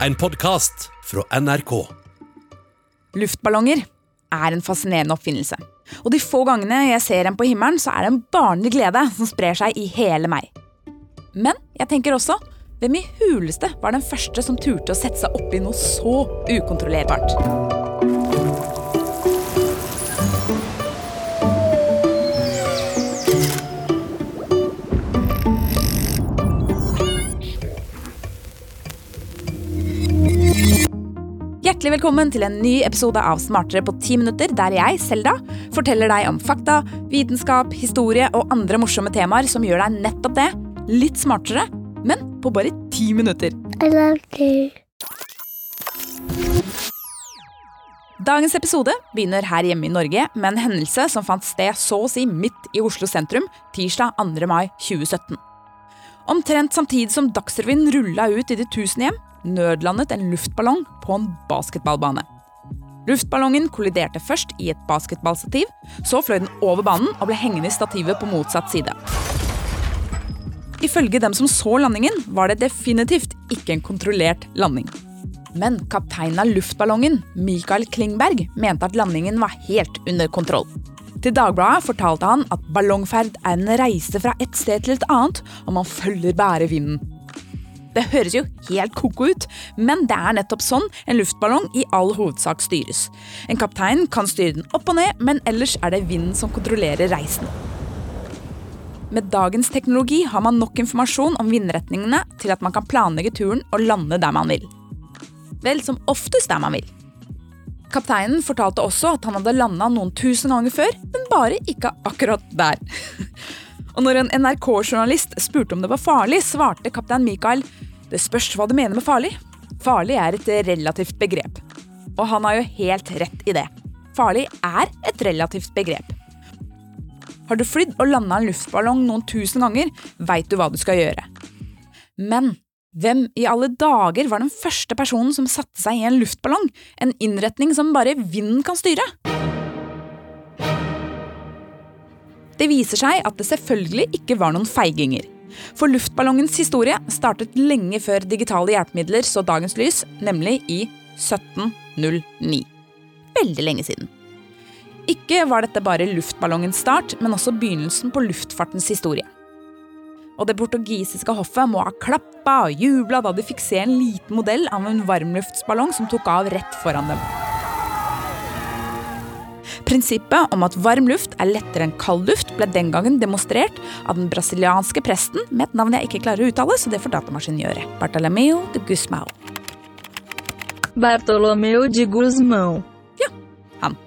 En podkast fra NRK. Luftballonger er en fascinerende oppfinnelse. Og de få gangene jeg ser en på himmelen, så er det en barnlig glede som sprer seg i hele meg. Men jeg tenker også hvem i huleste var den første som turte å sette seg oppi noe så ukontrollerbart? Hjertelig velkommen til en ny episode av Smartere på ti minutter, der jeg, Selda, forteller deg om fakta, vitenskap, historie og andre morsomme temaer som gjør deg nettopp det, litt smartere, men på bare ti minutter. I love you. Dagens episode begynner her hjemme i Norge med en hendelse som fant sted så å si midt i Oslo sentrum tirsdag 2. mai 2017. Omtrent samtidig som Dagsrevyen rulla ut i de tusen hjem, nødlandet en luftballong på en basketballbane. Luftballongen kolliderte først i et basketballstativ, så fløy den over banen og ble hengende i stativet på motsatt side. Ifølge dem som så landingen, var det definitivt ikke en kontrollert landing. Men kapteinen av luftballongen, Michael Klingberg, mente at landingen var helt under kontroll. Til Dagbladet fortalte han at ballongferd er en reise fra et sted til et annet, og man følger bare vinden. Det høres jo helt ko-ko ut, men det er nettopp sånn en luftballong i all hovedsak styres. En kaptein kan styre den opp og ned, men ellers er det vinden som kontrollerer reisen. Med dagens teknologi har man nok informasjon om vindretningene til at man kan planlegge turen og lande der man vil. Vel, som oftest der man vil. Kapteinen fortalte også at han hadde landa noen tusen ganger før, men bare ikke akkurat der. Og når en NRK-journalist spurte om det var farlig, svarte kaptein Michael det spørs hva du mener med farlig. Farlig er et relativt begrep. Og han har jo helt rett i det. Farlig er et relativt begrep. Har du flydd og landa en luftballong noen tusen ganger, veit du hva du skal gjøre. Men hvem i alle dager var den første personen som satte seg i en luftballong? En innretning som bare vinden kan styre? Det viser seg at det selvfølgelig ikke var noen feiginger. For luftballongens historie startet lenge før digitale hjelpemidler så dagens lys, nemlig i 1709. Veldig lenge siden. Ikke var dette bare luftballongens start, men også begynnelsen på luftfartens historie. Og det portugisiske hoffet må ha klappa og jubla da de fikk se en liten modell av en varmluftsballong som tok av rett foran dem. Prinsippet om at varm luft er lettere enn kald luft, ble den gangen demonstrert av den brasilianske presten med et navn jeg ikke klarer å uttale, så det får datamaskinen gjøre. Bartolomeo de Guzmão. Bartolomeu de Guzmão. Han.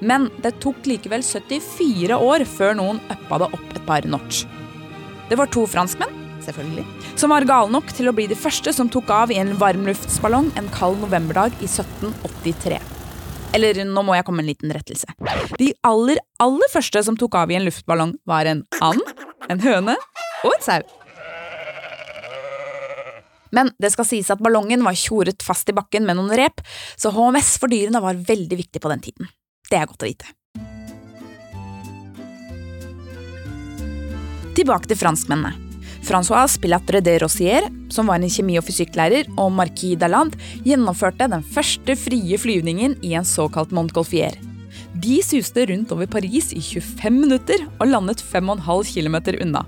Men det tok likevel 74 år før noen uppa det opp et par notch. Det var to franskmenn, selvfølgelig, som var gale nok til å bli de første som tok av i en varmluftsballong en kald novemberdag i 1783. Eller nå må jeg komme med en liten rettelse. De aller, aller første som tok av i en luftballong, var en and, en høne og en sau. Men det skal sies at ballongen var tjoret fast i bakken med noen rep, så HMS for dyrene var veldig viktig på den tiden. Det er godt å vite. Tilbake til franskmennene. Francois Spillatre de Rossier, som var en kjemi- og fysikklærer, og Marquis Daland gjennomførte den første frie flyvningen i en såkalt Montgolfier. De suste rundt over Paris i 25 minutter og landet 5,5 km unna.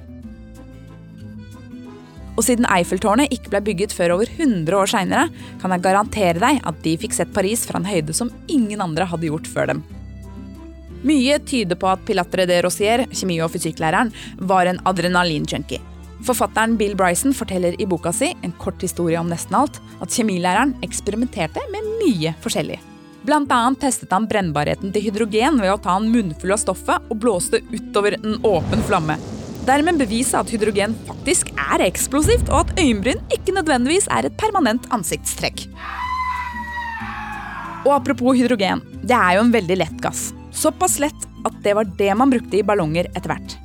Og siden Eiffeltårnet ikke ble bygget før over 100 år seinere, kan jeg garantere deg at de fikk sett Paris fra en høyde som ingen andre hadde gjort før dem. Mye tyder på at Pilatre de Rosier, kjemi- og fysikklæreren, var en adrenalinjunkie. Forfatteren Bill Bryson forteller i boka si En kort historie om nesten alt at kjemilæreren eksperimenterte med mye forskjellig. Blant annet testet han brennbarheten til hydrogen ved å ta en munnfull av stoffet og blåste utover en åpen flamme. Dermed bevise at hydrogen faktisk er eksplosivt, og at øyenbryn ikke nødvendigvis er et permanent ansiktstrekk. Og apropos hydrogen, det er jo en veldig lett gass. Såpass lett at det var det man brukte i ballonger etter hvert.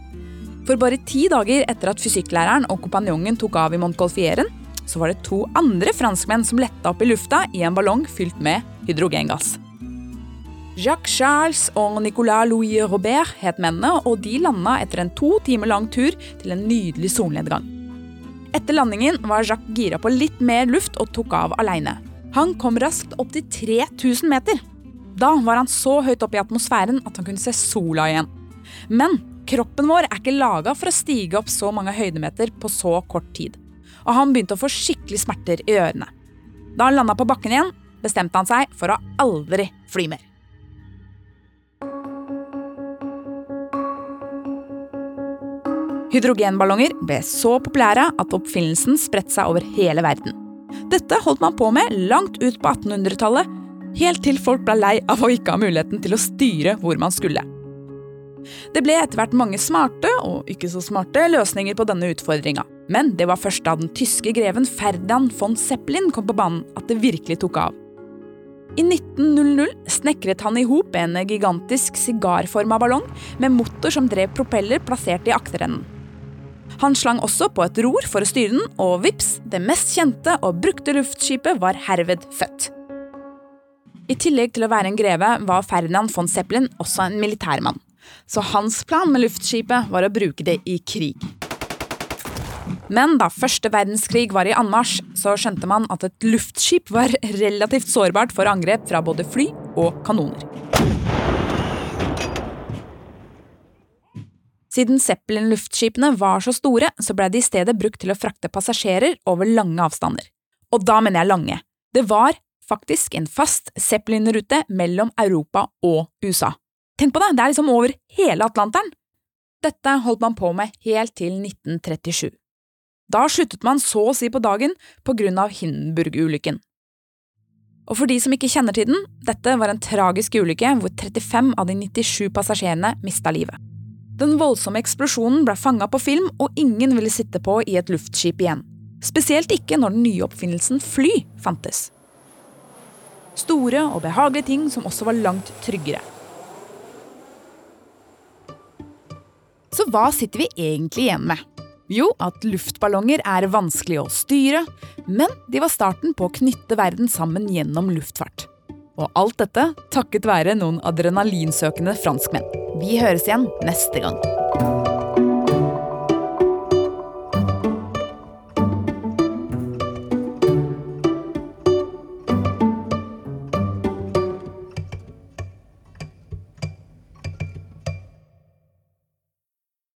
For bare ti dager etter at fysikklæreren og kompanjongen tok av i Montgolfieren, så var det to andre franskmenn som letta opp i lufta i en ballong fylt med hydrogengass. Jacques Charles og Nicolas Louis Robert het mennene, og de landa etter en to timer lang tur til en nydelig solnedgang. Etter landingen var Jacques gira på litt mer luft og tok av aleine. Han kom raskt opp til 3000 meter. Da var han så høyt oppe i atmosfæren at han kunne se sola igjen. Men kroppen vår er ikke laga for å stige opp så mange høydemeter på så kort tid. Og han begynte å få skikkelig smerter i ørene. Da han landa på bakken igjen, bestemte han seg for å aldri fly mer. Hydrogenballonger ble så populære at oppfinnelsen spredte seg over hele verden. Dette holdt man på med langt ut på 1800-tallet, helt til folk ble lei av å ikke ha muligheten til å styre hvor man skulle. Det ble etter hvert mange smarte og ikke så smarte løsninger på denne utfordringa. Men det var først da den tyske greven Ferdinand von Zeppelin kom på banen at det virkelig tok av. I 1900 snekret han i hop en gigantisk sigarforma ballong med motor som drev propeller plassert i akterenden. Han slang også på et ror for å styre den, og vips, det mest kjente og brukte luftskipet var herved født. I tillegg til å være en greve var Ferdinand von Zeppelin også en militærmann. Så hans plan med luftskipet var å bruke det i krig. Men da første verdenskrig var i anmarsj, så skjønte man at et luftskip var relativt sårbart for angrep fra både fly og kanoner. Siden Zeppelin-luftskipene var så store, så ble de i stedet brukt til å frakte passasjerer over lange avstander. Og da mener jeg lange. Det var faktisk en fast Zeppelin-rute mellom Europa og USA. Tenk på det, det er liksom over hele Atlanteren! Dette holdt man på med helt til 1937. Da sluttet man så å si på dagen på grunn av Hindenburg-ulykken. Og for de som ikke kjenner til den, dette var en tragisk ulykke hvor 35 av de 97 passasjerene mista livet. Den voldsomme eksplosjonen ble fanga på film, og ingen ville sitte på i et luftskip igjen. Spesielt ikke når den nye oppfinnelsen fly fantes. Store og behagelige ting som også var langt tryggere. Så hva sitter vi egentlig igjen med? Jo, at luftballonger er vanskelig å styre, men de var starten på å knytte verden sammen gjennom luftfart. Og alt dette takket være noen adrenalinsøkende franskmenn. Vi høres igjen neste gang.